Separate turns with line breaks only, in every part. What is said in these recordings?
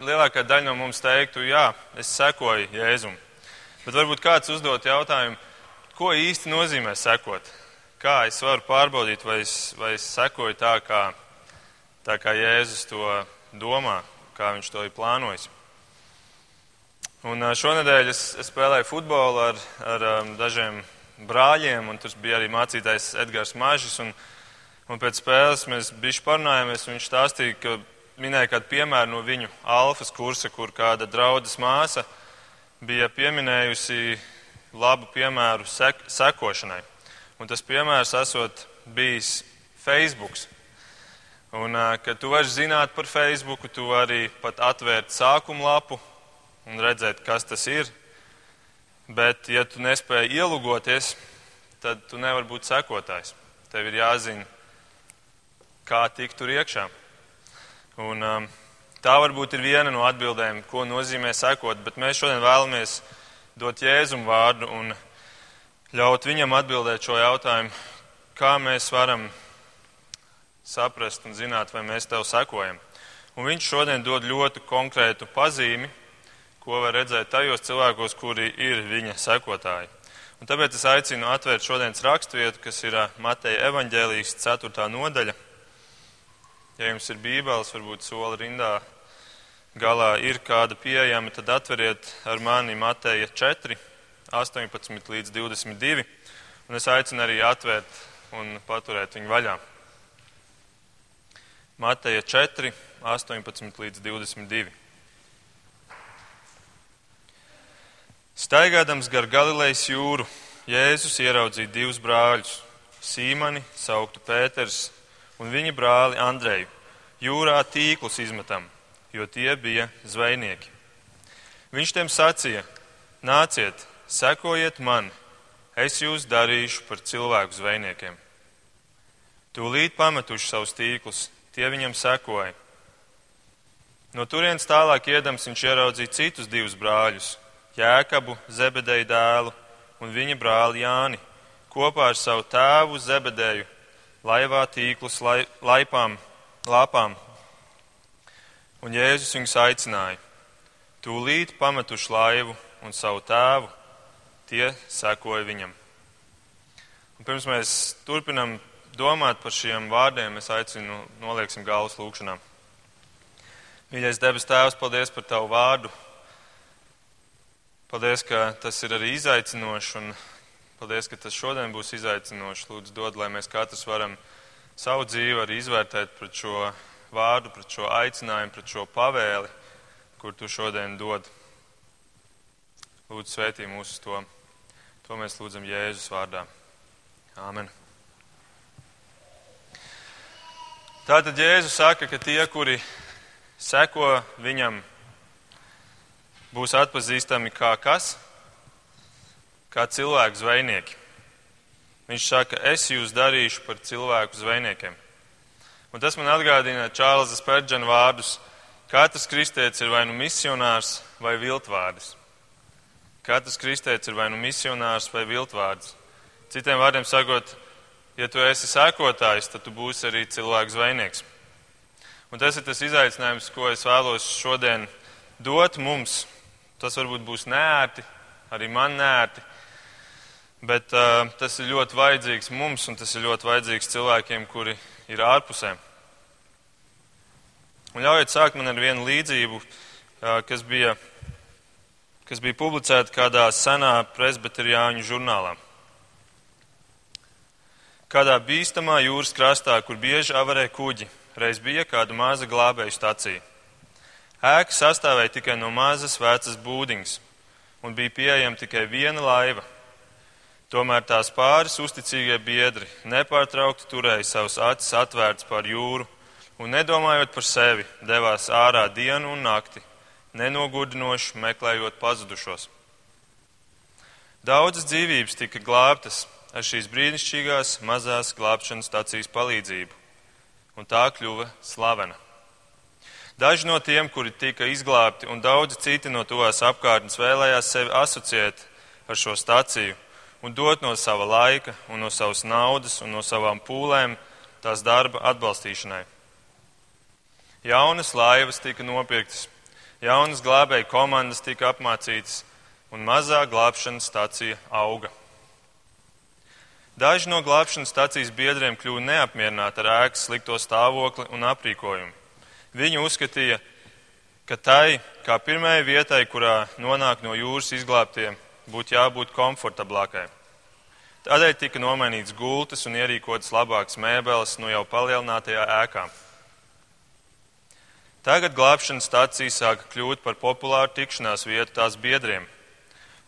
lielākā daļa no mums teiktu, jā, es sekoju Jēzum. Bet varbūt kāds uzdot jautājumu, ko īsti nozīmē sekot? Kā es varu pārbaudīt, vai es, vai es sekoju tā kā, tā kā Jēzus to domā, kā viņš to ir plānojis? Un šonadēļ es, es spēlēju futbolu ar, ar um, dažiem brāļiem, un tur bija arī mācītājs Edgars Mažis. Un, un pēc spēles mēs bišķi parunājāmies, un viņš stāstīja, ka minēja kādu piemēru no viņu alfas kursa, kur kāda draudzes māsa bija pieminējusi labu piemēru sek sekošanai. Un tas piemērs esot bijis Facebook. Un, kad tu vari zināt par Facebook, tu vari pat atvērt sākumu lapu un redzēt, kas tas ir. Bet, ja tu nespēji ielugoties, tad tu nevari būt sekotājs. Tev ir jāzina, kā tikt tur iekšā. Un, um, tā varbūt ir viena no atbildēm, ko nozīmē sekot, bet mēs šodien vēlamies dot Jēzum vārdu un ļaut viņam atbildēt šo jautājumu, kā mēs varam saprast un zināt, vai mēs tev sekojam. Un viņš šodien dod ļoti konkrētu pazīmi, ko var redzēt tajos cilvēkos, kuri ir viņa sekotāji. Un tāpēc es aicinu atvērt šodienas raksturvietu, kas ir Mateja evaņģēlijas 4. nodaļa. Ja jums ir bībeles, varbūt soli rindā galā ir kāda pieejama, tad atveriet ar mani Mateja 4, 18 līdz 22. Un es aicinu arī atvērt un paturēt viņu vaļā. Mateja 4, 18 līdz 22. Staigādams gar Galilejas jūru, Jēzus ieraudzīja divus brāļus - Sīmani, sauktu Pēters, un viņa brāli Andreju. Jūrā tīklus izmetam, jo tie bija zvejnieki. Viņš tiem sacīja: Nāciet, sekojiet man, es jūs darīšu par cilvēku zvejniekiem. Tūlīt pametuši savus tīklus, tie viņam sekoja. No turienes tālāk iedams viņš ieraudzīja citus divus brāļus Jēkabu, Zebedeju dēlu un viņa brāli Jāni, kopā ar savu tēvu Zebedeju, laivā tīklus lai, laipām, lāpām. Un Jēzus viņus aicināja. Tūlīt pametuši laivu un savu tēvu, tie sekoja viņam. Un pirms mēs turpinam domāt par šiem vārdiem, es aicinu nolieksim galvas lūkšanām. Mīļais debes Tēvs, paldies par Tavu vārdu, Paldies, ka tas ir arī izaicinoši, un paldies, ka tas šodien būs izaicinoši. Lūdzu, dod, lai mēs katrs varam savu dzīvi arī izvērtēt pret šo vārdu, pret šo aicinājumu, pret šo pavēli, kur tu šodien dod. Lūdzu, svētī mūs uz to. To mēs lūdzam Jēzus vārdā. Āmen. Tātad Jēzus saka, ka tie, kuri seko viņam, būs atpazīstami kā kas? Kā cilvēku zvejnieki. Viņš saka, es jūs darīšu par cilvēku zvejniekiem. Un tas man atgādina Čārlza Spērģena vārdus. Katrs kristietis ir vai nu misionārs vai viltvārdis. Katrs kristietis ir vai nu misionārs vai viltvārdis. Citiem vārdiem sakot, ja tu esi sekotājs, tad tu būsi arī cilvēks zvejnieks. Un tas ir tas izaicinājums, ko es vēlos šodien dot mums, Tas varbūt būs nērti, arī man nērti, bet uh, tas ir ļoti vajadzīgs mums un tas ir ļoti vajadzīgs cilvēkiem, kuri ir ārpusē. Un ļaujiet sākt man ar vienu līdzību, uh, kas bija, kas bija publicēta kādā senā presbiteriāņu žurnālā. Kādā bīstamā jūras krastā, kur bieži avarē kuģi, reiz bija kāda maza glābēju stacija. Ēka sastāvēja tikai no mazas vecas būdiņas, un bija pieejama tikai viena laiva. Tomēr tās pāris uzticīgie biedri nepārtraukti turēja savus acis atvērtas pār jūru un, nedomājot par sevi, devās ārā dienu un nakti, nenogurdinoši meklējot pazudušos. Daudzas dzīvības tika glābtas ar šīs brīnišķīgās mazās glābšanas stācijas palīdzību, un tā kļuva slavena. Daži no tiem, kuri tika izglābti, un daudzi citi no tuvās apkārtnes vēlējās sevi asociēt ar šo staciju un dot no sava laika, un no savas naudas un no savām pūlēm tās darba atbalstīšanai. Jaunas laivas tika nopirktas, jaunas glābēju komandas tika apmācītas, un mazā glābšanas stacija auga. Daži no glābšanas stacijas biedriem kļuva neapmierināti ar ēkas slikto stāvokli un aprīkojumu. Viņi uzskatīja, ka tai, kā pirmajai vietai, kurā nonāk no jūras izglābtie, būtu jābūt komfortablākai. Tādēļ tika nomainīts gultas un ierīkotas labākas mēbeles no jau palielinātajā ēkā. Tagad glābšanas stācija sāka kļūt par populāru tikšanās vietu tās biedriem,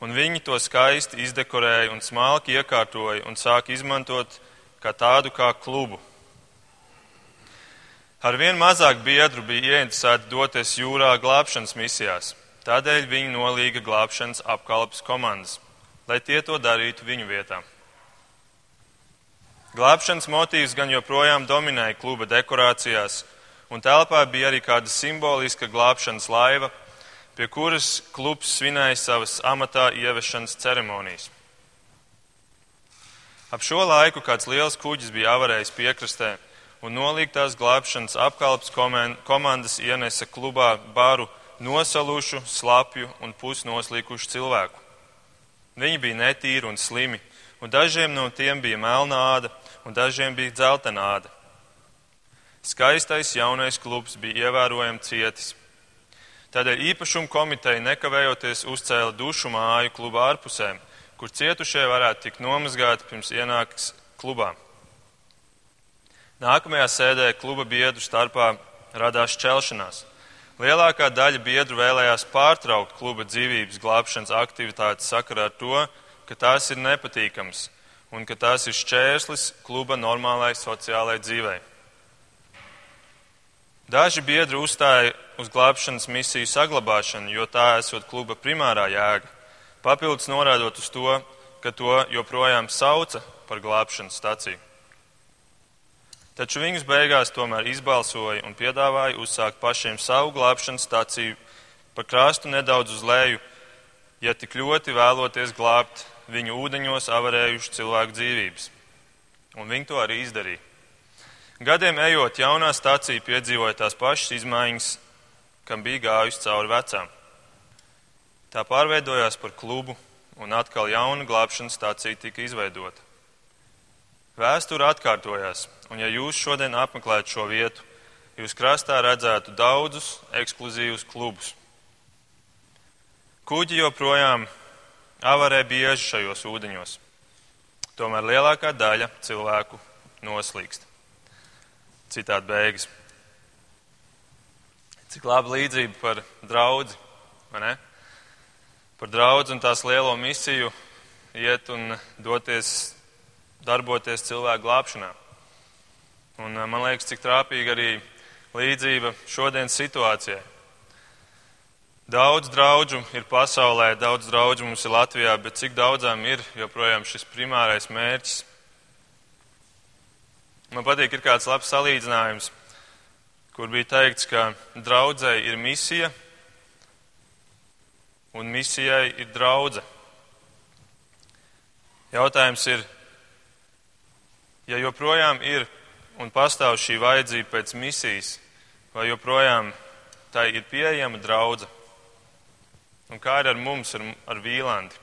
un viņi to skaisti izdekorēja un smalki iekārtoja un sāka izmantot kā tādu kā klubu. Arvien mazāk biedru bija ieinteresēti doties jūrā glābšanas misijās, tādēļ viņi nolīga glābšanas apkalpes komandas, lai tie to darītu viņu vietām. Glābšanas motīvs gan joprojām dominēja kluba dekorācijās, un telpā bija arī kāda simboliska glābšanas laiva, pie kuras klubs svinēja savas amatā ievešanas ceremonijas. Ap šo laiku kāds liels kuģis bija avarējis piekrastē, un nolīgtās glābšanas apkalpes komandas ienesa klubā baru nosalušu, slapju un pusnoslīkušu cilvēku. Viņi bija netīri un slimi, un dažiem no tiem bija melnā āda, un dažiem bija dzeltena āda. Skaistais jaunais klubs bija ievērojami cietis. Tādēļ īpašuma komiteja nekavējoties uzcēla dušu māju kluba ārpusē, kur cietušie varētu tikt nomazgāti pirms ienāks klubā. Nākamajā sēdē kluba biedru starpā radās šķelšanās. Lielākā daļa biedru vēlējās pārtraukt kluba dzīvības glābšanas aktivitātes sakarā ar to, ka tās ir nepatīkamas un ka tās ir šķērslis kluba normālai sociālai dzīvei. Daži biedri uzstāja uz glābšanas misiju saglabāšanu, jo tā esot kluba primārā jēga, papildus norādot uz to, ka to joprojām sauca par glābšanas staciju. Taču viņus beigās tomēr izbalsoja un piedāvāja uzsākt pašiem savu glābšanas staciju pa krāstu nedaudz uz leju, ja tik ļoti vēloties glābt viņu ūdeņos avarējušu cilvēku dzīvības. Un viņi to arī izdarīja. Gadiem ejot, jaunā stācija piedzīvoja tās pašas izmaiņas, kam bija gājusi cauri vecām. Tā pārveidojās par klubu, un atkal jauna glābšanas stācija tika izveidota. Vēsture atkārtojās, un ja jūs šodien apmeklētu šo vietu, jūs krastā redzētu daudzus ekskluzīvus klubus. Kuģi joprojām avarē bieži šajos ūdeņos. Tomēr lielākā daļa cilvēku noslīkst. Citādi beigas. Cik laba līdzība par draugu, vai ne? Par draugu un tās lielo misiju iet un doties, darboties cilvēku glābšanā. Un man liekas, cik trāpīga arī līdzība šodienas situācijai. Daudz draugu ir pasaulē, daudz draugu mums ir Latvijā, bet cik daudzām ir joprojām šis primārais mērķis? Man patīk, ir kāds labs salīdzinājums, kur bija teikts, ka draudzēji ir misija un misijai ir draudze. Jautājums ir, ja joprojām ir un pastāv šī vajadzība pēc misijas, vai joprojām tai ir pieejama draudzība? Un kā ir ar mums, ar, ar Vīlandi?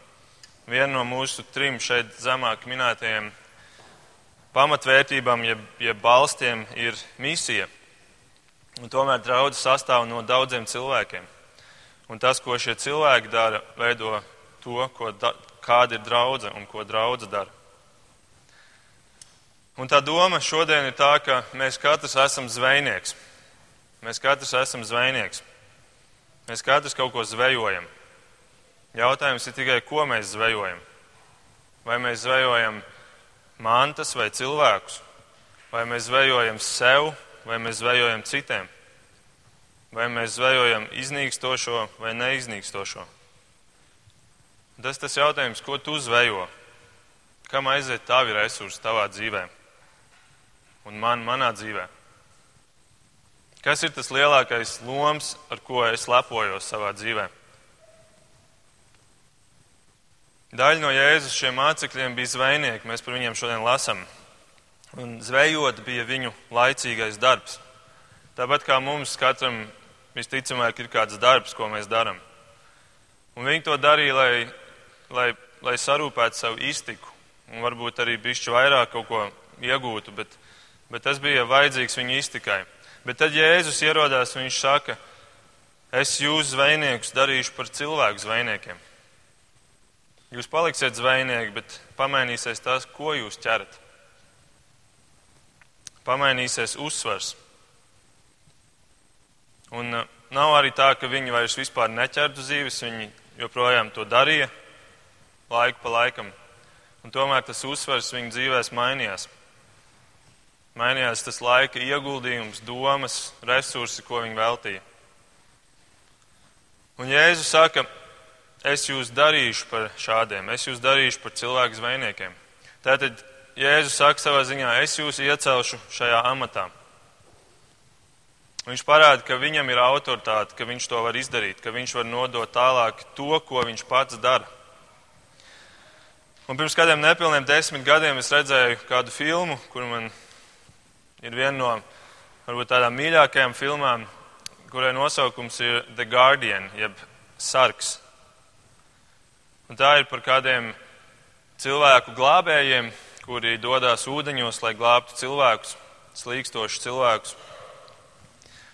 Viena no mūsu trim šeit zemāk minētajiem pamatvērtībām, jeb, jeb balstiem, ir misija. Un tomēr draudzes sastāv no daudziem cilvēkiem. Un tas, ko šie cilvēki dara, veido to, da, kāda ir draudzene un ko draudzene dara. Un tā doma šodien ir tā, ka mēs katrs esam zvejnieks. Mēs katrs esam zvejnieks. Mēs katrs kaut ko zvejojam. Jautājums ir tikai, ko mēs zvejojam. Vai mēs zvejojam mantas vai cilvēkus, vai mēs zvejojam sev, vai mēs zvejojam citiem, vai mēs zvejojam iznīkstošo vai neiznīkstošo. Tas tas jautājums, ko tu zvejo, kam aiziet tavi resursi tavā dzīvē un man manā dzīvē. Kas ir tas lielākais loms, ar ko es lepojos savā dzīvēm? Daļa no Jēzus šiem mācekļiem bija zvejnieki, mēs par viņiem šodien lasām. Un zvejot bija viņu laicīgais darbs. Tāpat kā mums katram visticamāk ir kāds darbs, ko mēs darām. Un viņi to darīja, lai, lai, lai sarūpētu savu iztiku, un varbūt arī bišķi vairāk kaut ko iegūtu, bet, bet tas bija vajadzīgs viņu iztikai. Bet tad Jēzus ierodās un viņš saka, es jūs zvejniekus darīšu par cilvēku zvejniekiem. Jūs paliksiet zvejnieki, bet pamainīsies tas, ko jūs ķerat. Pamainīsies uzsvars. Un uh, nav arī tā, ka viņi vairs vispār neķertu zīves, viņi joprojām to darīja laiku pa laikam. Un tomēr tas uzsvars viņu dzīvēs mainījās. Mainījās tas laika ieguldījums, domas, resursi, ko viņi veltīja. Un Jēzus saka, es jūs darīšu par šādiem, es jūs darīšu par cilvēku zvejniekiem. Tātad Jēzus saka savā ziņā, es jūs iecelšu šajā amatā. Viņš parāda, ka viņam ir autoritāte, ka viņš to var izdarīt, ka viņš var nodot tālāk to, ko viņš pats dara. Un pirms kādiem nepilniem desmit gadiem es redzēju kādu filmu, kur man ir viena no varbūt tādām mīļākajām filmām, kurai nosaukums ir The Guardian, jeb Sarks. Un tā ir par kādiem cilvēku glābējiem, kuri dodas ūdeņos, lai glābtu cilvēkus, slīkstošus cilvēkus.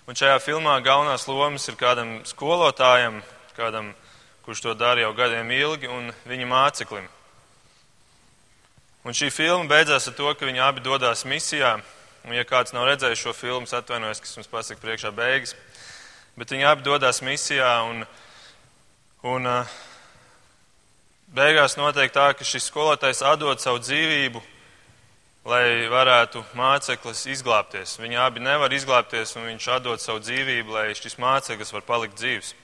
Un šajā filmā galvenās lomas ir kādam skolotājam, kādam, kurš to dara jau gadiem ilgi, un viņa māceklim. Un šī filma beidzās ar to, ka viņi abi dodas misijā. Un, ja kāds nav redzējis šo filmu, atvainojos, ka jums pasaku priekšā beigas. Bet viņi abi dodas misijā, un, un beigās notiek tā, ka šis skolotājs atdod savu dzīvību lai varētu māceklis izglābties. Viņi abi nevar izglābties, un viņš atdod savu dzīvību, lai šis māceklis var palikt dzīves.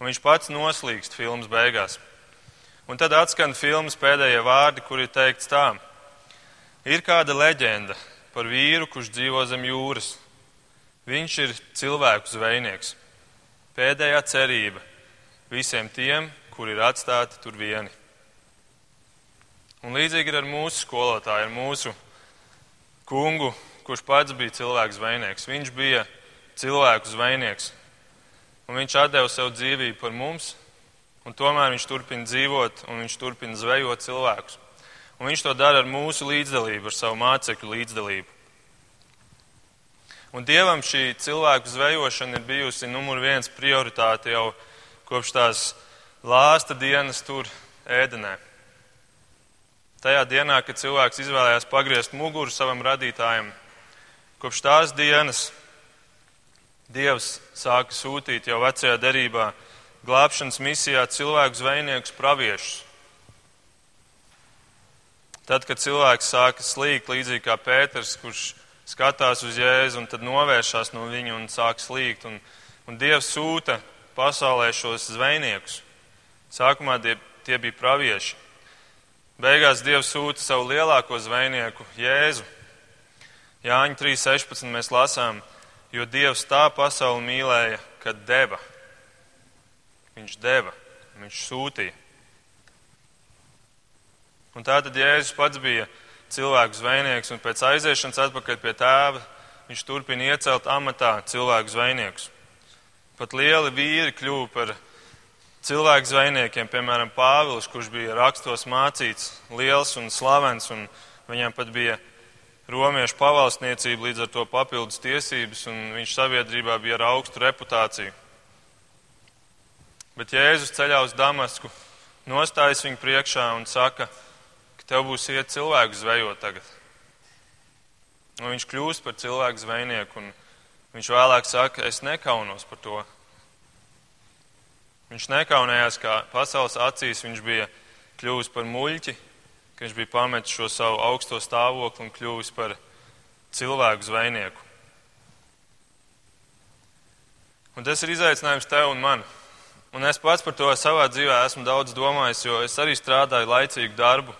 Un viņš pats noslīkst filmas beigās. Un tad atskan filmas pēdējie vārdi, kur ir teikts tā: Ir kāda leģenda par vīru, kurš dzīvo zem jūras. Viņš ir cilvēku zvejnieks. Pēdējā cerība visiem tiem, kuri ir atstāti tur vieni. Un līdzīgi ir ar mūsu skolotāju, ar mūsu kungu, kurš pats bija cilvēks zvejnieks. Viņš bija cilvēku zvejnieks. Un viņš deva savu dzīvību par mums, un tomēr viņš turpina dzīvot un viņš turpina zvejot cilvēkus. Un viņš to dara ar mūsu līdzdalību, ar savu mācekļu līdzdalību. Un Dievam šī cilvēku zvejošana ir bijusi numur viens prioritāte jau kopš tās lāsta dienas tur ēdenē. Tajā dienā, kad cilvēks izvēlējās pagriezt muguru savam radītājam, kopš tās dienas Dievs sāka sūtīt jau vecajā derībā glābšanas misijā cilvēku zvejniekus praviešus. Tad, kad cilvēks sāka slīgt, līdzīgi kā Pēters, kurš skatās uz Jēzu un tad novēršas no viņa un sāk slīgt, un, un Dievs sūta pasaulē šos zvejniekus. Sākumā tie, tie bija pravieši. Beigās Dievs sūta savu lielāko zvejnieku, Jēzu. Jāņa 3.16. mēs lasām, jo Dievs tā pasauli mīlēja, ka deva. Viņš deva, viņš sūtīja. Un tā tad Jēzus pats bija cilvēku zvejnieks, un pēc aiziešanas atpakaļ pie tēva viņš turpina iecelt amatā cilvēku zvejniekus. Pat lieli vīri kļuva par cilvēku zvejniekiem, piemēram, Pāvils, kurš bija rakstos mācīts, liels un slavens, un viņam pat bija romiešu pavalsniecība, līdz ar to papildus tiesības, un viņš sabiedrībā bija ar augstu reputāciju. Bet Jēzus ceļā uz Damasku nostājas viņu priekšā un saka, ka tev būs iet cilvēku zvejot tagad. Un viņš kļūst par cilvēku zvejnieku, un viņš vēlāk saka, es nekaunos par to. Viņš nekaunējās, kā pasaules acīs viņš bija kļuvis par muļķi, ka viņš bija pametis šo savu augsto stāvokli un kļuvis par cilvēku zvejnieku. Un tas ir izaicinājums tev un man. Un es pats par to savā dzīvē esmu daudz domājis, jo es arī strādāju laicīgu darbu.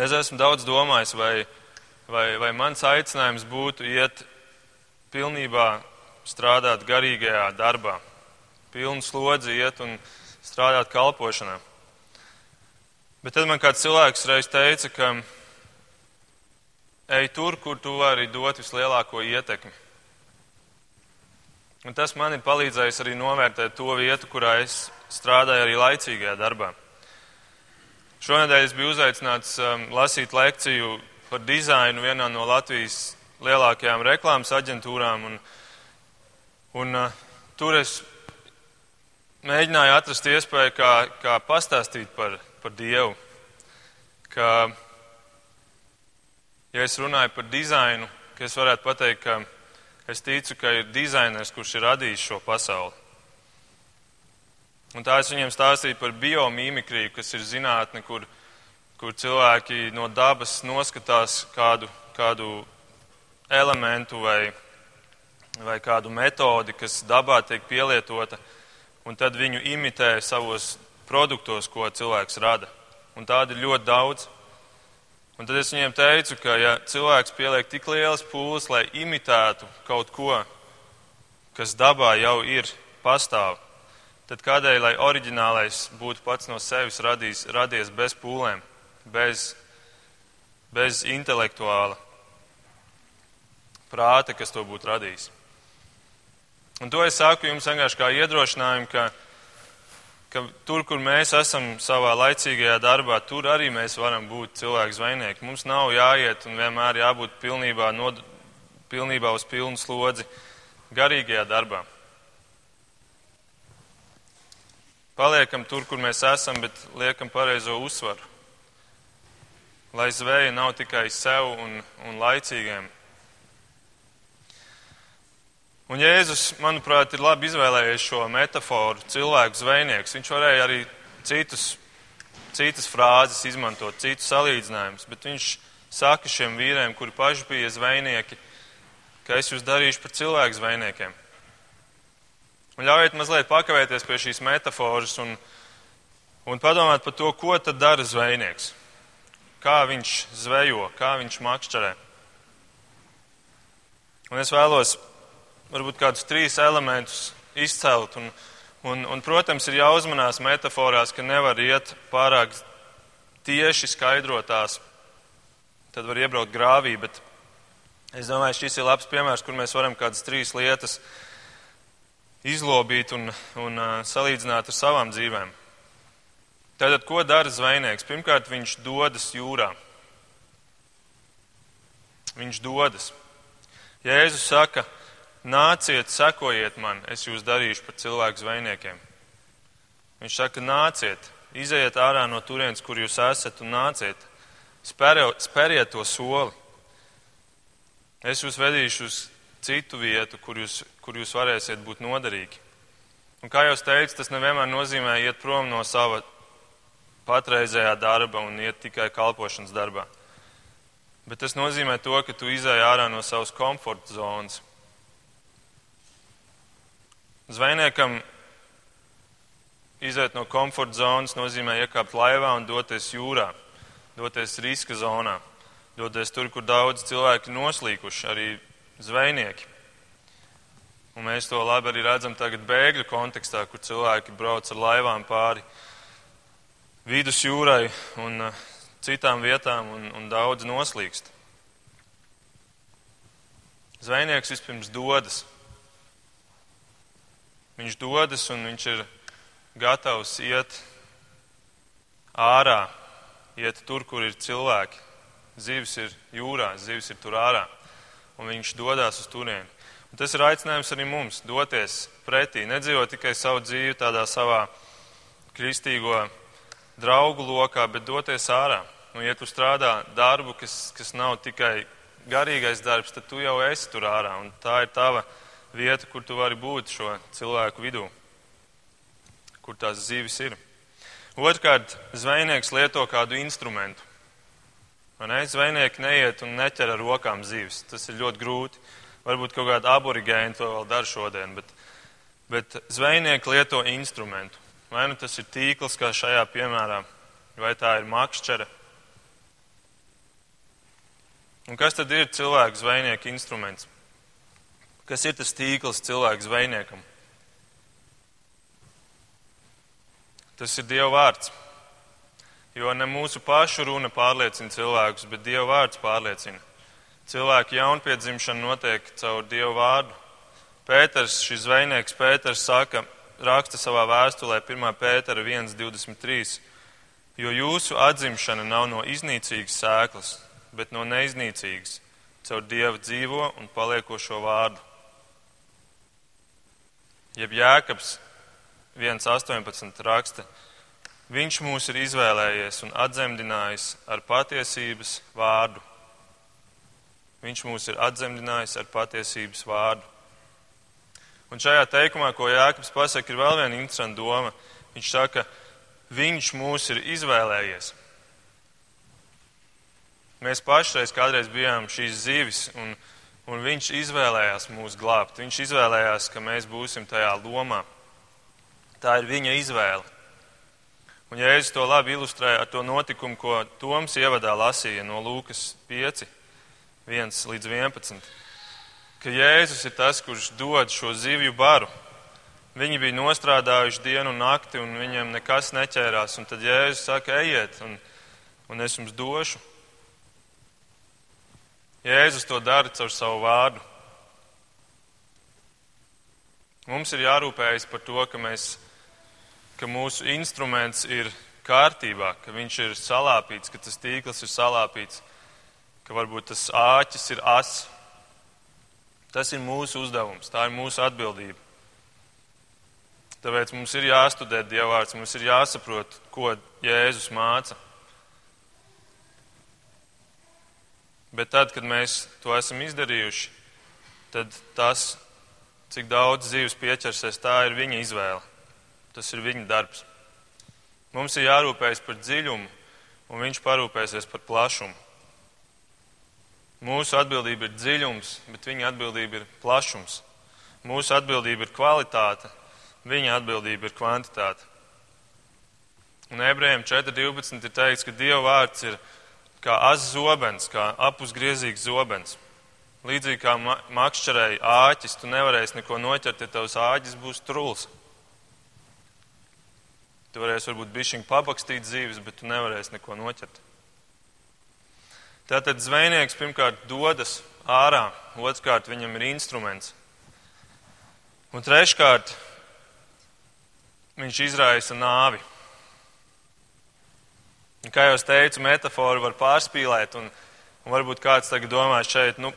Es esmu daudz domājis, vai, vai, vai mans aicinājums būtu iet pilnībā strādāt garīgajā darbā pilnu slodzi iet un strādāt kalpošanā. Bet tad man kāds cilvēks reiz teica, ka ej tur, kur tu vari dot vislielāko ietekmi. Un tas man ir palīdzējis arī novērtēt to vietu, kurā es strādāju arī laicīgajā darbā. Šonadēļ es biju uzaicināts um, lasīt lekciju par dizainu vienā no Latvijas lielākajām reklāmas aģentūrām. Un, un, uh, tur es mēģināju atrast iespēju, kā, kā pastāstīt par, par Dievu. Ka, ja es runāju par dizainu, ka es varētu pateikt, ka es ticu, ka ir dizainers, kurš ir radījis šo pasauli. Un tā es viņiem stāstīju par biomīmikriju, kas ir zinātne, kur, kur cilvēki no dabas noskatās kādu, kādu elementu vai, vai kādu metodi, kas dabā tiek pielietota, un tad viņu imitē savos produktos, ko cilvēks rada. Un tādi ir ļoti daudz. Un tad es viņiem teicu, ka ja cilvēks pieliek tik lielas pūles, lai imitētu kaut ko, kas dabā jau ir pastāv, tad kādēļ, lai oriģinālais būtu pats no sevis radījis, radies bez pūlēm, bez, bez intelektuāla prāta, kas to būtu radījis? Un to es saku jums vienkārši kā iedrošinājumu, ka, ka tur, kur mēs esam savā laicīgajā darbā, tur arī mēs varam būt cilvēku zvejnieki. Mums nav jāiet un vienmēr jābūt pilnībā, nod, pilnībā uz pilnu slodzi garīgajā darbā. Paliekam tur, kur mēs esam, bet liekam pareizo uzsvaru. Lai zveja nav tikai sev un, un laicīgiem. Un Jēzus, manuprāt, ir labi izvēlējies šo metaforu cilvēku zvejnieks. Viņš varēja arī citus, citas frāzes izmantot, citus salīdzinājumus, bet viņš saka šiem vīriem, kuri paši bija zvejnieki, ka es jūs darīšu par cilvēku zvejniekiem. Un ļaujiet mazliet pakavēties pie šīs metaforas un, un padomāt par to, ko tad dara zvejnieks. Kā viņš zvejo, kā viņš makšķerē. Un es vēlos varbūt kādus trīs elementus izcelt. Un, un, un, protams, ir jāuzmanās metaforās, ka nevar iet pārāk tieši skaidrotās. Tad var iebraukt grāvī, bet es domāju, šis ir labs piemērs, kur mēs varam kādas trīs lietas izlobīt un, un salīdzināt ar savām dzīvēm. Tātad, ko dara zvejnieks? Pirmkārt, viņš dodas jūrā. Viņš dodas. Jēzus saka, nāciet, sekojiet man, es jūs darīšu par cilvēku zvejniekiem. Viņš saka, nāciet, izejiet ārā no turienes, kur jūs esat, un nāciet, spēriet to soli. Es jūs vedīšu uz citu vietu, kur jūs, kur jūs varēsiet būt noderīgi. Un kā jau teicu, tas nevienmēr nozīmē iet prom no sava patreizējā darba un iet tikai kalpošanas darbā. Bet tas nozīmē to, ka tu izēj ārā no savas komforta zonas. Zvejniekam iziet no komforta zonas nozīmē iekāpt laivā un doties jūrā, doties riska zonā, doties tur, kur daudz cilvēki noslīkuši, arī zvejnieki. Un mēs to labi arī redzam tagad bēgļu kontekstā, kur cilvēki brauc ar laivām pāri vidus jūrai un uh, citām vietām, un, un daudz noslīkst. Zvejnieks vispirms dodas. Viņš dodas un viņš ir gatavs iet ārā, iet tur, kur ir cilvēki. Zivs ir jūrā, zivs ir tur ārā un viņš dodas uz turieni. Un tas ir aicinājums arī mums doties pretī, nedzīvot tikai savu dzīvi tādā savā kristīgo draugu lokā, bet doties ārā. Un, ja tu strādā darbu, kas, kas nav tikai garīgais darbs, tad tu jau esi tur ārā. Un tā ir tava vieta, kur tu vari būt šo cilvēku vidū, kur tās zīves ir. Otrkārt, zvejnieks lieto kādu instrumentu. Ne? Zvejnieki neiet un neķer ar rokām zīves. Tas ir ļoti grūti. Varbūt kaut kāda aborigēna to vēl dara šodien, bet, bet zvejnieki lieto instrumentu. Vai nu tas ir tīkls, kā šajā piemērā, vai tā ir makšķere. Un kas tad ir cilvēku zvejnieka instruments? Kas ir tas tīkls cilvēku zvejniekam? Tas ir Dieva vārds. Jo ne mūsu pašu runa pārliecina cilvēkus, bet Dieva vārds pārliecina. Cilvēku jaunpiedzimšana notiek caur Dieva vārdu, Pēters, šis zvejnieks Pēters saka, raksta savā vēstulē 1. Pētera 1.23, jo jūsu atzimšana nav no iznīcīgas sēklas, bet no neiznīcīgas, caur Dieva dzīvo un paliekošo vārdu. Jeb Jēkabs 1.18 raksta, viņš mūs ir izvēlējies un atzemdinājis ar patiesības vārdu. Viņš mūs ir atzemdinājis ar patiesības vārdu. Un šajā teikumā, ko Jēkabs pasaka, ir vēl viena interesanta doma. Viņš saka, viņš mūs ir izvēlējies. Mēs pašreiz kādreiz bijām šīs zivis, un, un viņš izvēlējās mūs glābt. Viņš izvēlējās, ka mēs būsim tajā lomā. Tā ir viņa izvēle. Un Jēzus to labi ilustrē ar to notikumu, ko Toms ievadā lasīja no Lūkas 5, 1 līdz 11 ka Jēzus ir tas, kurš dod šo zivju baru. Viņi bija nostrādājuši dienu un nakti, un viņiem nekas neķērās. Un tad Jēzus saka, ejiet, un, un es jums došu. Jēzus to dara caur savu vārdu. Mums ir jārūpējas par to, ka, mēs, ka mūsu instruments ir kārtībā, ka viņš ir salāpīts, ka tas tīkls ir salāpīts, ka varbūt tas āķis ir ass Tas ir mūsu uzdevums, tā ir mūsu atbildība. Tāpēc mums ir jāstudē Dievvvārds, mums ir jāsaprot, ko Jēzus māca. Bet tad, kad mēs to esam izdarījuši, tad tas, cik daudz dzīves pieķersies, tā ir viņa izvēle. Tas ir viņa darbs. Mums ir jārūpējas par dziļumu, un viņš parūpēsies par plašumu. Mūsu atbildība ir dziļums, bet viņa atbildība ir plašums. Mūsu atbildība ir kvalitāte, viņa atbildība ir kvantitāte. Un ebrejiem 4.12 ir teikts, ka Dieva vārds ir kā az zobens, kā apusgriezīgs zobens. Līdzīgi kā makšķerēji āķis, tu nevarēsi neko noķert, ja tavs āķis būs truls. Tu varēsi varbūt bišķiņu pabakstīt dzīves, bet tu nevarēsi neko noķert. Tātad zvejnieks pirmkārt dodas ārā, otrkārt viņam ir instruments. Un treškārt viņš izraisa nāvi. Un, kā jau teicu, metaforu var pārspīlēt, un, un varbūt kāds tagad domā šeit, nu,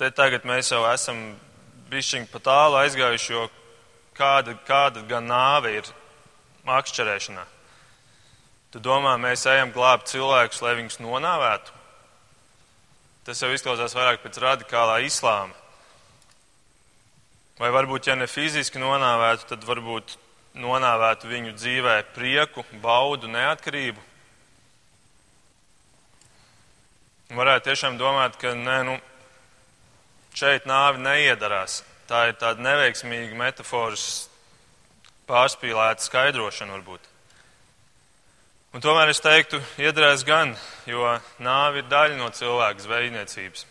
te tagad mēs jau esam bišķiņi pa tālu aizgājuši, jo kāda, kāda gan nāve ir makšķerēšanā. Tu domā, mēs ejam glābt cilvēkus, lai viņus nonāvētu? Tas jau izklausās vairāk pēc radikālā islāma. Vai varbūt, ja ne fiziski nonāvētu, tad varbūt nonāvētu viņu dzīvē prieku, baudu, neatkarību? Varētu tiešām domāt, ka nē, nu, šeit nāvi neiedarās. Tā ir tāda neveiksmīga metafors pārspīlēta skaidrošana varbūt. Un tomēr es teiktu, iedarēs gan, jo nāve ir daļa no cilvēka zvejniecības.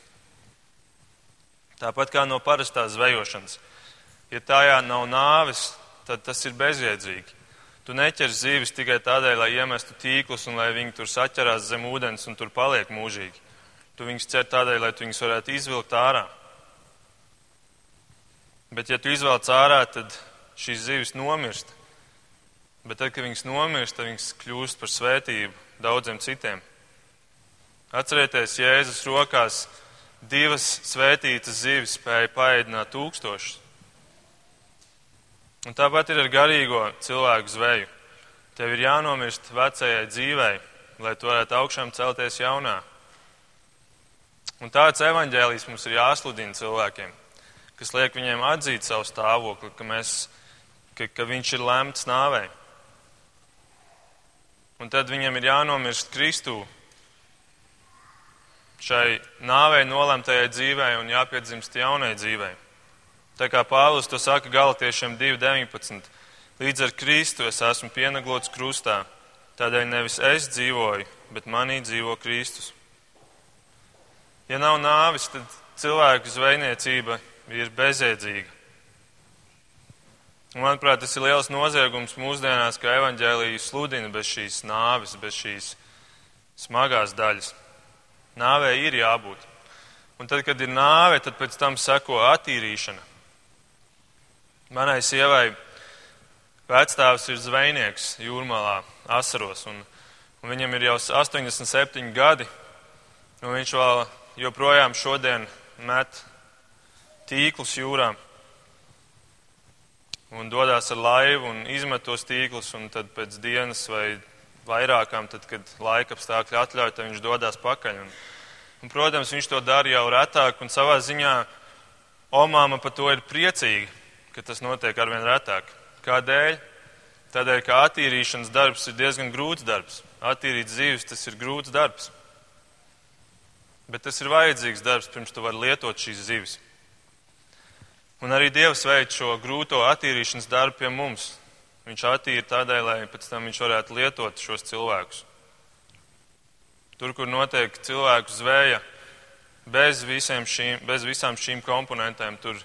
Tāpat kā no parastās zvejošanas. Ja tajā nav nāves, tad tas ir bezjēdzīgi. Tu neķer zīves tikai tādēļ, lai iemestu tīklus un lai viņi tur saķerās zem ūdens un tur paliek mūžīgi. Tu viņus cer tādēļ, lai tu viņus varētu izvilkt ārā. Bet ja tu izvelc ārā, tad šīs zivis nomirst. Bet tad, kad viņas nomirst, tad viņas kļūst par svētību daudziem citiem. Atcerieties, Jēzus rokās divas svētītas zivis spēja paēdināt tūkstošus. Un tāpat ir ar garīgo cilvēku zveju. Tev ir jānomirst vecajai dzīvei, lai tu varētu augšām celties jaunā. Un tāds evaņģēlijs mums ir jāsludina cilvēkiem, kas liek viņiem atzīt savu stāvokli, ka, mēs, ka, ka viņš ir lemts nāvei. Un tad viņam ir jānomirst Kristū šai nāvei nolemtajai dzīvei un jāpiedzimst jaunai dzīvei. Tā kā Pāvils to saka Galatiešiem 2.19. Līdz ar Kristu es esmu pienaglots krustā, tādēļ nevis es dzīvoju, bet manī dzīvo Kristus. Ja nav nāvis, tad cilvēku zvejniecība ir bezjēdzīga. Manuprāt, tas ir liels noziegums mūsdienās, ka evaņģēlīju sludina bez šīs nāves, bez šīs smagās daļas. Nāvē ir jābūt. Un tad, kad ir nāve, tad pēc tam seko attīrīšana. Manai sievai vecstāvs ir zvejnieks jūrmalā, asaros, un, un viņam ir jau 87 gadi, un viņš vēl joprojām šodien met tīklus jūrā un dodas ar laivu un izmet tos tīklus, tad pēc dienas vai vairākām, tad, kad laika apstākļi atļauj, tad viņš dodas pakaļ. Un, un, protams, viņš to dara jau retāk, un savā ziņā omāma par to ir priecīga, ka tas notiek arvien retāk. Kādēļ? Tādēļ, ka attīrīšanas darbs ir diezgan grūts darbs. Attīrīt zīves tas ir grūts darbs. Bet tas ir vajadzīgs darbs, pirms tu vari lietot šīs zivis. Un arī Dievs veic šo grūto attīrīšanas darbu pie mums. Viņš attīra tādēļ, lai pēc tam viņš varētu lietot šos cilvēkus. Tur, kur notiek cilvēku zvēja, bez, šīm, bez visām šīm komponentēm, tur,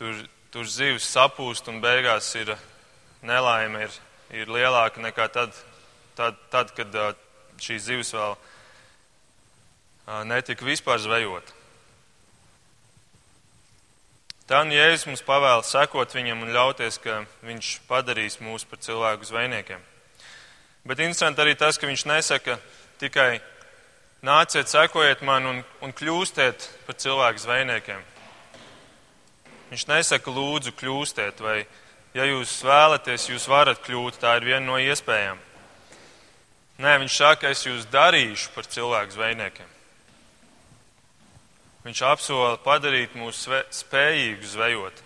tur, tur zivs sapūst un beigās ir nelaime ir, ir lielāka nekā tad, tad, tad kad šīs zivs vēl netika vispār zvejota. Nu Jēzus mums pavēla sekot viņam un ļauties, ka viņš padarīs mūs par cilvēku zvejniekiem. Bet interesanti arī tas, ka viņš nesaka tikai nāciet, sekojiet man un, un kļūstiet par cilvēku zvejniekiem. Viņš nesaka lūdzu kļūstiet, vai ja jūs vēlaties, jūs varat kļūt, tā ir viena no iespējām. Nē, viņš saka, es jūs darīšu par cilvēku zvejniekiem. Viņš apsola padarīt mūs spējīgus zvejot.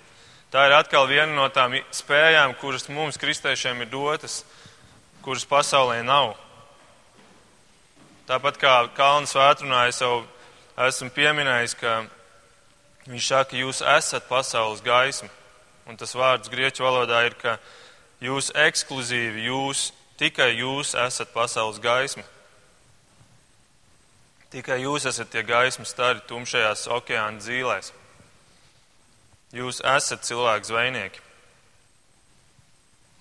Tā ir atkal viena no tām spējām, kuras mums, kristiešiem, ir dotas, kuras pasaulē nav. Tāpat kā Kalns vētrunā, es jau esmu pieminējis, ka viņš saka, jūs esat pasaules gaisma. Un tas vārds grieķu valodā ir, ka jūs ekskluzīvi, jūs, tikai jūs esat pasaules gaisma. Tikai jūs esat tie gaismas stari tumšajās okeāna dzīlēs. Jūs esat cilvēku zvejnieki.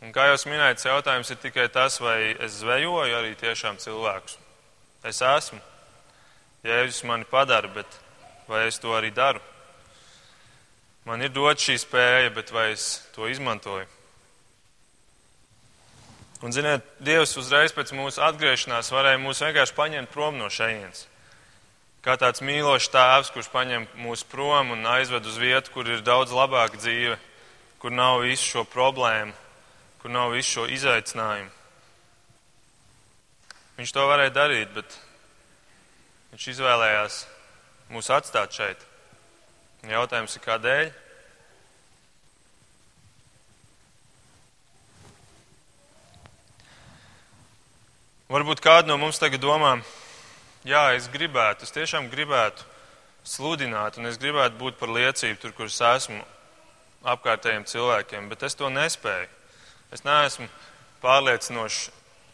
Un kā jau minēju, jautājums ir tikai tas, vai es zvejoju arī tiešām cilvēkus. Es esmu. Jēzus mani padara, bet vai es to arī daru? Man ir dot šī spēja, bet vai es to izmantoju? Un, ziniet, Dievs uzreiz pēc mūsu atgriešanās varēja mūs vienkārši paņemt prom no šejienes. Kā tāds mīlošs tēvs, kurš paņem mūs prom un aizved uz vietu, kur ir daudz labāka dzīve, kur nav visu šo problēmu, kur nav visu šo izaicinājumu. Viņš to varēja darīt, bet viņš izvēlējās mūs atstāt šeit. Jautājums ir, kādēļ? Varbūt kādu no mums tagad domā, jā, es gribētu, es tiešām gribētu sludināt, un es gribētu būt par liecību tur, kur es esmu apkārtējiem cilvēkiem, bet es to nespēju. Es neesmu pārliecinošs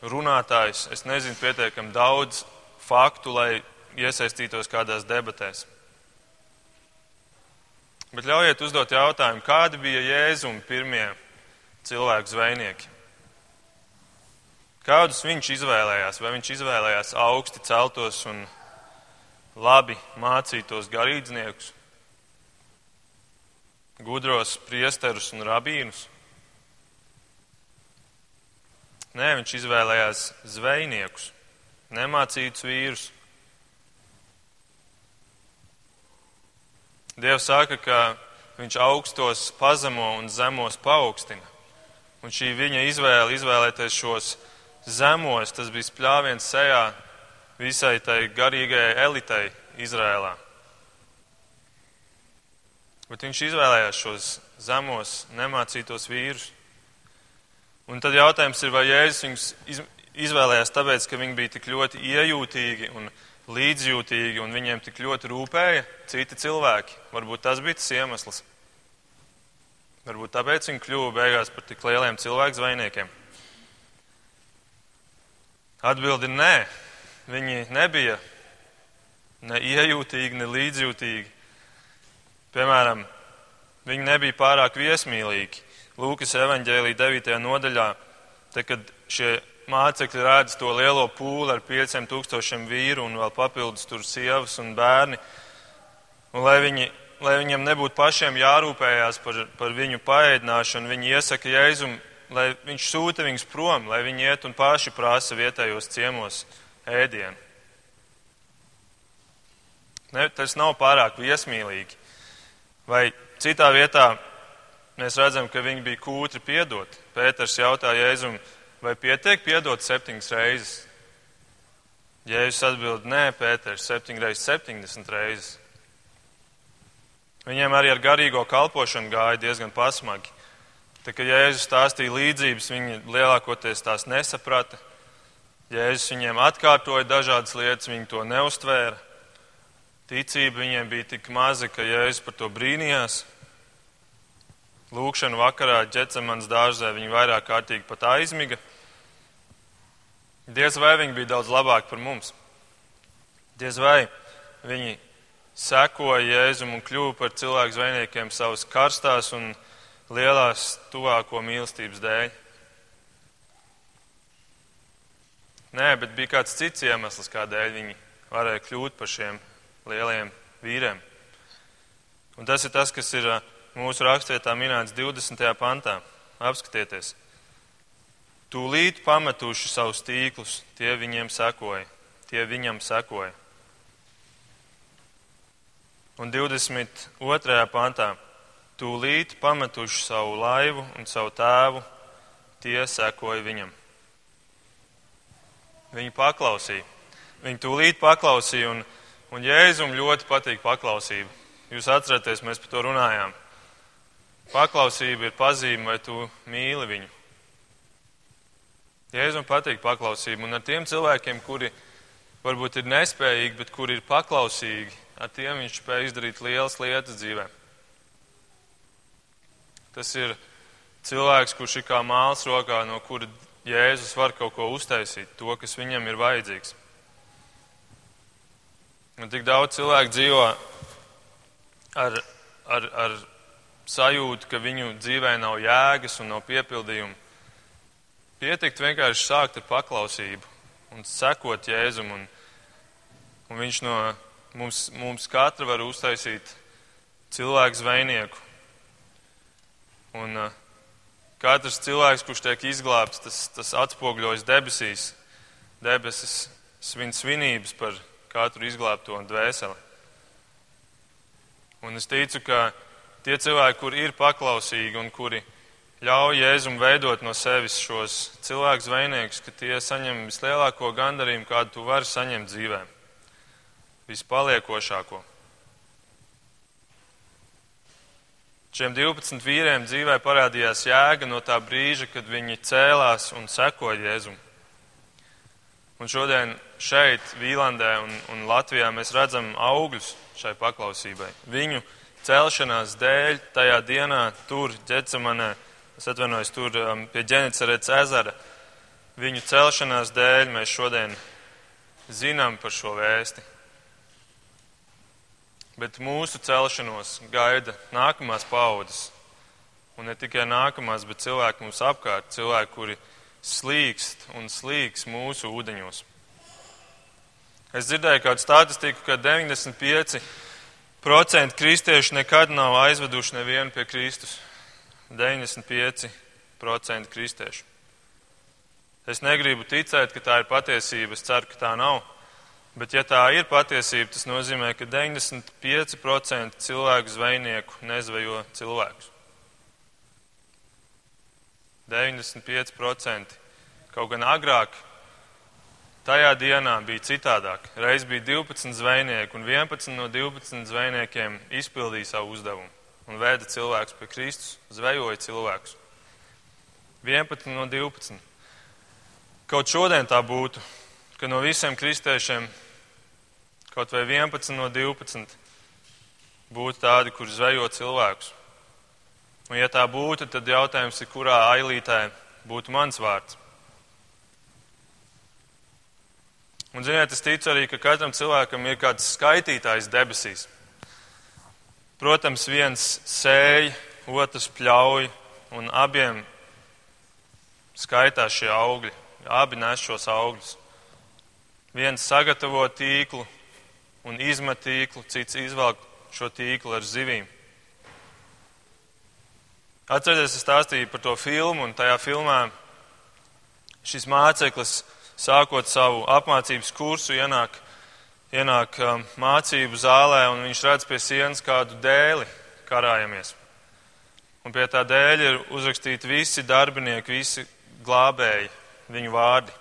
runātājs, es nezinu pietiekami daudz faktu, lai iesaistītos kādās debatēs. Bet ļaujiet uzdot jautājumu, kādi bija Jēzuma pirmie cilvēku zvejnieki? Kādus viņš izvēlējās? Vai viņš izvēlējās augsti celtos un labi mācītos garīdzniekus, gudros priesterus un rabīnus? Nē, viņš izvēlējās zvejniekus, nemācītus vīrus. Dievs saka, ka viņš augstos pazemo un zemos paaugstina. Un šī viņa izvēle izvēlēties šos zemos, tas bija spļāviens sejā visai tai garīgajai elitei Izrēlā. Bet viņš izvēlējās šos zemos, nemācītos vīrus. Un tad jautājums ir, vai Jēzus viņus izvēlējās tāpēc, ka viņi bija tik ļoti iejūtīgi un līdzjūtīgi un viņiem tik ļoti rūpēja citi cilvēki. Varbūt tas bija tas iemesls. Varbūt tāpēc viņi kļuva beigās par tik lieliem cilvēku zvejniekiem. Atbildi nē. Viņi nebija ne iejūtīgi, ne līdzjūtīgi. Piemēram, viņi nebija pārāk viesmīlīgi. Lūkas evanģēlī 9. nodaļā, te, kad šie mācekļi redz to lielo pūli ar pieciem tūkstošiem vīru un vēl papildus tur sievas un bērni, un lai viņi lai viņam nebūtu pašiem jārūpējās par, par viņu paēdināšanu, viņi iesaka Jēzum, lai viņš sūta viņus prom, lai viņi iet un paši prasa vietējos ciemos ēdienu. Ne, tas nav pārāk viesmīlīgi. Vai citā vietā mēs redzam, ka viņi bija kūtri piedot. Pēters jautā Jēzum, vai pietiek piedot septiņas reizes? Jēzus atbild, nē, Pēters, septiņas reizes, septiņdesmit reizes. Viņiem arī ar garīgo kalpošanu gāja diezgan pasmagi. Tā kā Jēzus stāstīja līdzības, viņi lielākoties tās nesaprata. Jēzus viņiem atkārtoja dažādas lietas, viņi to neustvēra. Ticība viņiem bija tik maza, ka Jēzus par to brīnījās. Lūkšana vakarā ģecamans dārzē viņi vairāk kārtīgi pat aizmiga. Diez vai viņi bija daudz labāki par mums. Diez vai viņi sekoja Jēzum un kļuva par cilvēku zvejniekiem savas karstās un lielās tuvāko mīlestības dēļ. Nē, bet bija kāds cits iemesls, kādēļ viņi varēja kļūt par šiem lieliem vīriem. Un tas ir tas, kas ir mūsu rakstvietā minēts 20. pantā. Apskatieties! Tūlīt pametuši savus tīklus, tie viņiem sekoja, tie viņam sekoja. Un 22. pantā tūlīt pametuši savu laivu un savu tēvu, tie sekoja viņam. Viņi paklausīja. Viņi tūlīt paklausīja, un, un Jēzum ļoti patīk paklausība. Jūs atceraties, mēs par to runājām. Paklausība ir pazīme, vai tu mīli viņu. Jēzum patīk paklausība, un ar tiem cilvēkiem, kuri varbūt ir nespējīgi, bet kuri ir paklausīgi, ar tiem viņš spēj izdarīt lielas lietas dzīvē. Tas ir cilvēks, kurš ir kā māls rokā, no kura Jēzus var kaut ko uztaisīt, to, kas viņam ir vajadzīgs. Un tik daudz cilvēku dzīvo ar, ar, ar sajūtu, ka viņu dzīvē nav jēgas un nav piepildījuma. Pietikt vienkārši sākt ar paklausību un sekot Jēzum. Un, un viņš no mums, mums katra var uztaisīt cilvēku zvejnieku. Un uh, katrs cilvēks, kurš tiek izglābts, tas, tas atspogļojas debesīs. Debesis svin svinības par katru izglābto un dvēseli. Un es ticu, ka tie cilvēki, kuri ir paklausīgi un kuri ļauj Jēzum veidot no sevis šos cilvēku zvejniekus, ka tie saņem vislielāko gandarījumu, kādu tu vari saņemt dzīvē. Vispaliekošāko. Šiem 12 vīriem dzīvē parādījās jēga no tā brīža, kad viņi cēlās un sekoja Jēzum. Un šodien šeit, Vīlandē un, un Latvijā, mēs redzam augļus šai paklausībai. Viņu celšanās dēļ tajā dienā tur, Ģecemanē, es atvainojos tur um, pie ģenicerētas ezera, viņu celšanās dēļ mēs šodien zinām par šo vēsti. Bet mūsu celšanos gaida nākamās paudzes. Un ne tikai nākamās, bet cilvēki mums apkārt, cilvēki, kuri slīkst un slīks mūsu ūdeņos. Es dzirdēju kādu statistiku, ka 95% kristiešu nekad nav aizveduši nevienu pie Kristus. 95% kristiešu. Es negribu ticēt, ka tā ir patiesība. Es ceru, ka tā nav. Bet, ja tā ir patiesība, tas nozīmē, ka 95% cilvēku zvejnieku nezvejo cilvēkus. 95%. Kaut gan agrāk, tajā dienā bija citādāk. Reiz bija 12 zvejnieki, un 11 no 12 zvejniekiem izpildīja savu uzdevumu un vēda cilvēkus pie Kristus, zvejoja cilvēkus. 11 no 12. Kaut šodien tā būtu, ka no visiem kristiešiem kaut vai 11 no 12 būtu tādi, kur zvejo cilvēkus. Un, ja tā būtu, tad jautājums ir, kurā ailītē būtu mans vārds. Un, ziniet, es ticu arī, ka katram cilvēkam ir kāds skaitītājs debesīs. Protams, viens sēž, otrs pļauj, un abiem skaitās šie augļi. Abi nes šos augļus. Viens sagatavo tīklu un izmet tīklu, cits izvelk šo tīklu ar zivīm. Atcerieties, es stāstīju par to filmu, un tajā filmā šis māceklis, sākot savu apmācības kursu, ienāk, ienāk um, mācību zālē, un viņš redz pie sienas kādu dēli karājamies. Un pie tā dēļa ir uzrakstīti visi darbinieki, visi glābēji, viņu vārdi.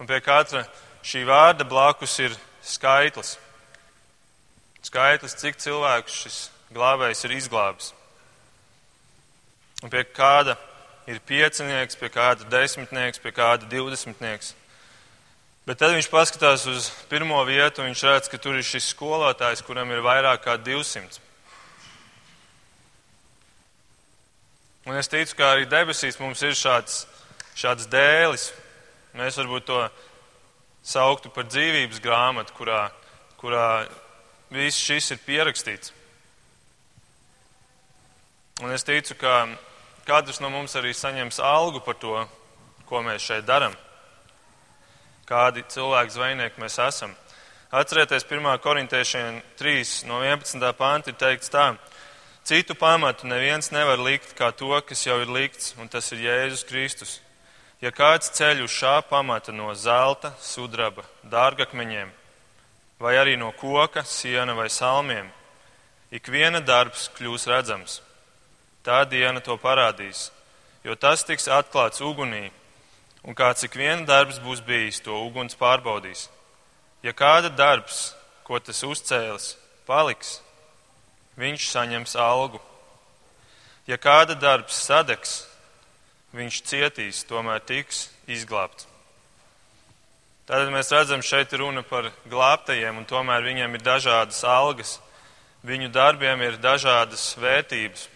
Un pie katra šī vārda blakus ir skaitlis. Skaitlis, cik cilvēkus šis glābējs ir izglābis. Un pie kāda ir piecinieks, pie kāda desmitnieks, pie kāda divdesmitnieks. Bet tad viņš paskatās uz pirmo vietu, un viņš redz, ka tur ir šis skolotājs, kuram ir vairāk kā 200. Un es ticu, ka arī debesīs mums ir šāds, šāds dēlis. Mēs varbūt to sauktu par dzīvības grāmatu, kurā, kurā viss šis ir pierakstīts. Un es ticu, ka katrs no mums arī saņems algu par to, ko mēs šeit darām. Kādi cilvēki zvejnieki mēs esam. Atcerieties, 1. korintiešiem 3 no 11. pānta ir teikts tā. Citu pamatu neviens nevar likt kā to, kas jau ir likts, un tas ir Jēzus Kristus. Ja kāds ceļ uz šā pamata no zelta, sudraba, dārgakmeņiem, vai arī no koka, siena vai salmiem, ik viena darbs kļūs redzams Tā diena to parādīs, jo tas tiks atklāts ugunī, un kāds ik viena darbs būs bijis, to uguns pārbaudīs. Ja kāda darbs, ko tas uzcēlis, paliks, viņš saņems algu. Ja kāda darbs sadegs, viņš cietīs, tomēr tiks izglābts. Tātad mēs redzam, šeit ir runa par glābtajiem, un tomēr viņiem ir dažādas algas. Viņu darbiem ir dažādas vērtības.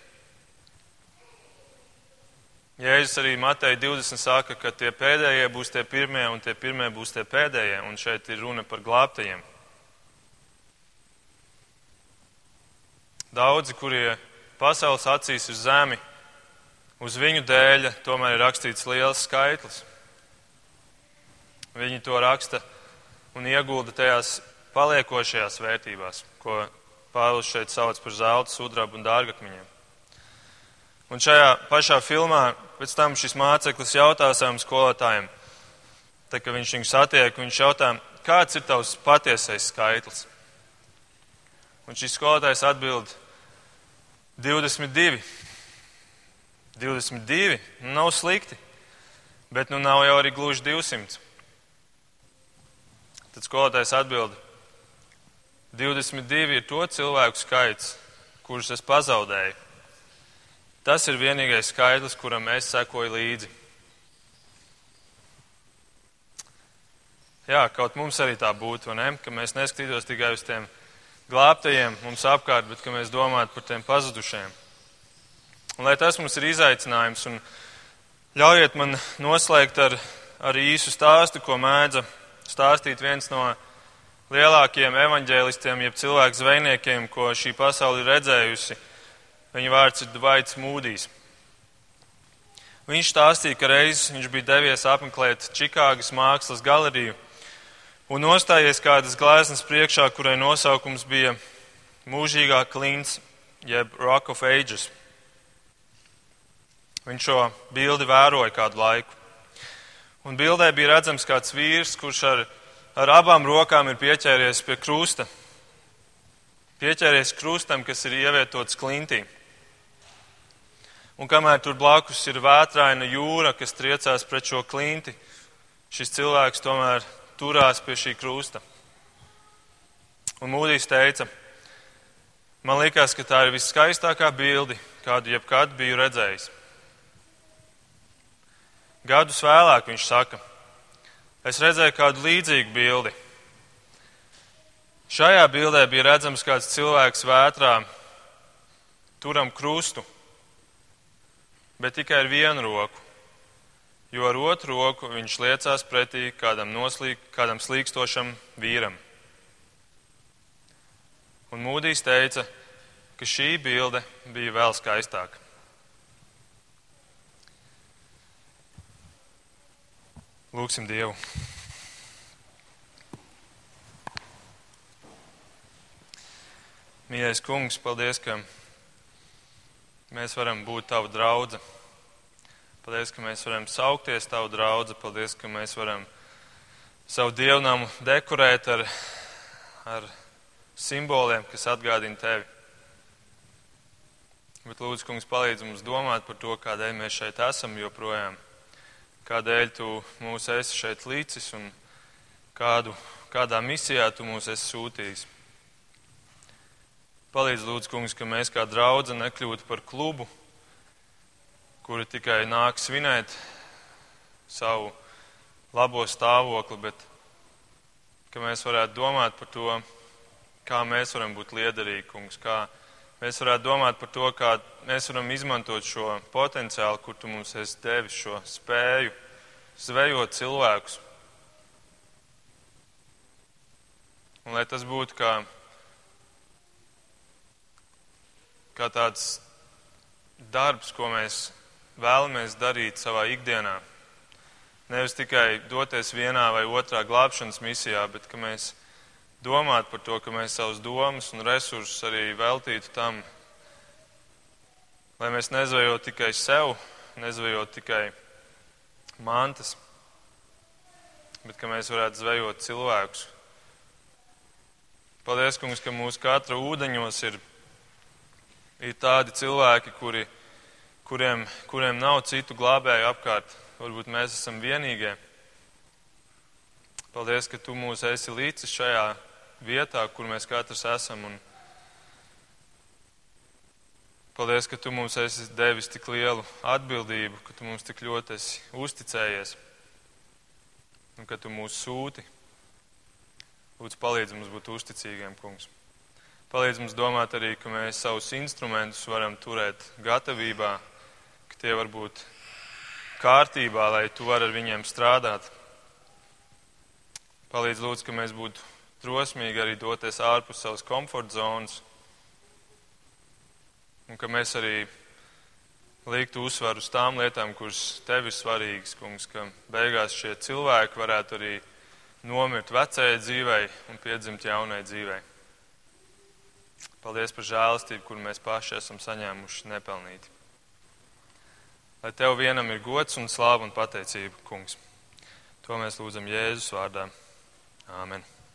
Jēzus arī Matei 20 saka, ka tie pēdējie būs tie pirmie un tie pirmie būs tie pēdējie, un šeit ir runa par glābtajiem. Daudzi, kurie pasaules acīs ir zemi, uz viņu dēļ tomēr ir rakstīts liels skaitlis. Viņi to raksta un iegulda tajās paliekošajās vērtībās, ko Pāvils šeit sauc par zelta, sudrabu un dārgakmeņiem. Un šajā pašā filmā pēc tam šis māceklis jautā savam skolotājiem, tā kā viņš viņu satiek, viņš jautā, kāds ir tavs patiesais skaitlis? Un šis skolotājs atbild 22. 22 nu, nav slikti, bet nu nav jau arī gluži 200. Tad skolotājs atbild, 22 ir to cilvēku skaits, kurus es pazaudēju Tas ir vienīgais skaidrs, kuram es sekoju līdzi. Jā, kaut mums arī tā būtu, ne? ka mēs neskatītos tikai uz tiem glābtajiem mums apkārt, bet ka mēs domātu par tiem pazudušajiem. Un lai tas mums ir izaicinājums, un ļaujiet man noslēgt ar, ar īsu stāstu, ko mēdza stāstīt viens no lielākajiem evaņģēlistiem, jeb cilvēku zvejniekiem, ko šī pasaule ir redzējusi Viņa vārds ir Dvaits Mūdijs. Viņš stāstīja, ka reiz viņš bija devies apmeklēt Čikāgas mākslas galeriju un nostājies kādas gleznas priekšā, kurai nosaukums bija Mūžīgā klints, jeb Rock of Ages. Viņš šo bildi vēroja kādu laiku. Un bildē bija redzams kāds vīrs, kurš ar, ar abām rokām ir pieķēries pie krusta. Pieķēries krustam, kas ir ievietots klintī. Un kamēr tur blakus ir vētraina jūra, kas triecās pret šo klinti, šis cilvēks tomēr turās pie šī krusta. Un Mūdīs teica, man liekas, ka tā ir viskaistākā bilde, kādu jebkad biju redzējis. Gadus vēlāk viņš saka, es redzēju kādu līdzīgu bildi. Šajā bildē bija redzams kāds cilvēks vētrā, turam krustu bet tikai ar vienu roku, jo ar otru roku viņš liecās pretī kādam, noslīk, kādam slīkstošam vīram. Un Mūdīs teica, ka šī bilde bija vēl skaistāka. Lūksim Dievu! Mīļais kungs, paldies, ka mēs varam būt tavu draugu. Paldies, ka mēs varam saukties tavu draugu. Paldies, ka mēs varam savu dievnamu dekorēt ar, ar simboliem, kas atgādina tevi. Bet lūdzu, kungs, palīdz mums domāt par to, kādēļ mēs šeit esam joprojām, kādēļ tu mūs esi šeit līdzis un kādu, kādā misijā tu mūs esi sūtījis. Palīdz, lūdzu, kungs, ka mēs kā draugi nekļūtu par klubu, kuri tikai nāk svinēt savu labo stāvokli, bet ka mēs varētu domāt par to, kā mēs varam būt liederīgi, kungs, kā mēs varētu domāt par to, kā mēs varam izmantot šo potenciālu, kur tu mums esi devis šo spēju zvejot cilvēkus. Un lai tas būtu kā kā tāds darbs, ko mēs vēlamies darīt savā ikdienā. Nevis tikai doties vienā vai otrā glābšanas misijā, bet ka mēs domātu par to, ka mēs savus domas un resursus arī veltītu tam, lai mēs nezvejot tikai sev, nezvejot tikai mantas, bet ka mēs varētu zvejot cilvēkus. Paldies, kungs, ka mūsu katra ūdeņos ir ir tādi cilvēki, kuri, kuriem, kuriem nav citu glābēju apkārt. Varbūt mēs esam vienīgie. Paldies, ka tu mūs esi līdzi šajā vietā, kur mēs katrs esam. Un paldies, ka tu mums esi devis tik lielu atbildību, ka tu mums tik ļoti esi uzticējies un ka tu mūs sūti. Lūdzu, palīdzi mums būt uzticīgiem, kungs. Palīdz mums domāt arī, ka mēs savus instrumentus varam turēt gatavībā, ka tie var būt kārtībā, lai tu vari ar viņiem strādāt. Palīdz lūdzu, ka mēs būtu drosmīgi arī doties ārpus savas komforta zonas un ka mēs arī liktu uzsvaru uz tām lietām, kuras tev ir svarīgas, kungs, ka beigās šie cilvēki varētu arī nomirt vecajai dzīvei un piedzimt jaunai dzīvei. Paldies par žēlastību, kur mēs paši esam saņēmuši nepelnīti. Lai tev vienam ir gods un slāva un pateicība, kungs. To mēs lūdzam Jēzus vārdā. Āmen.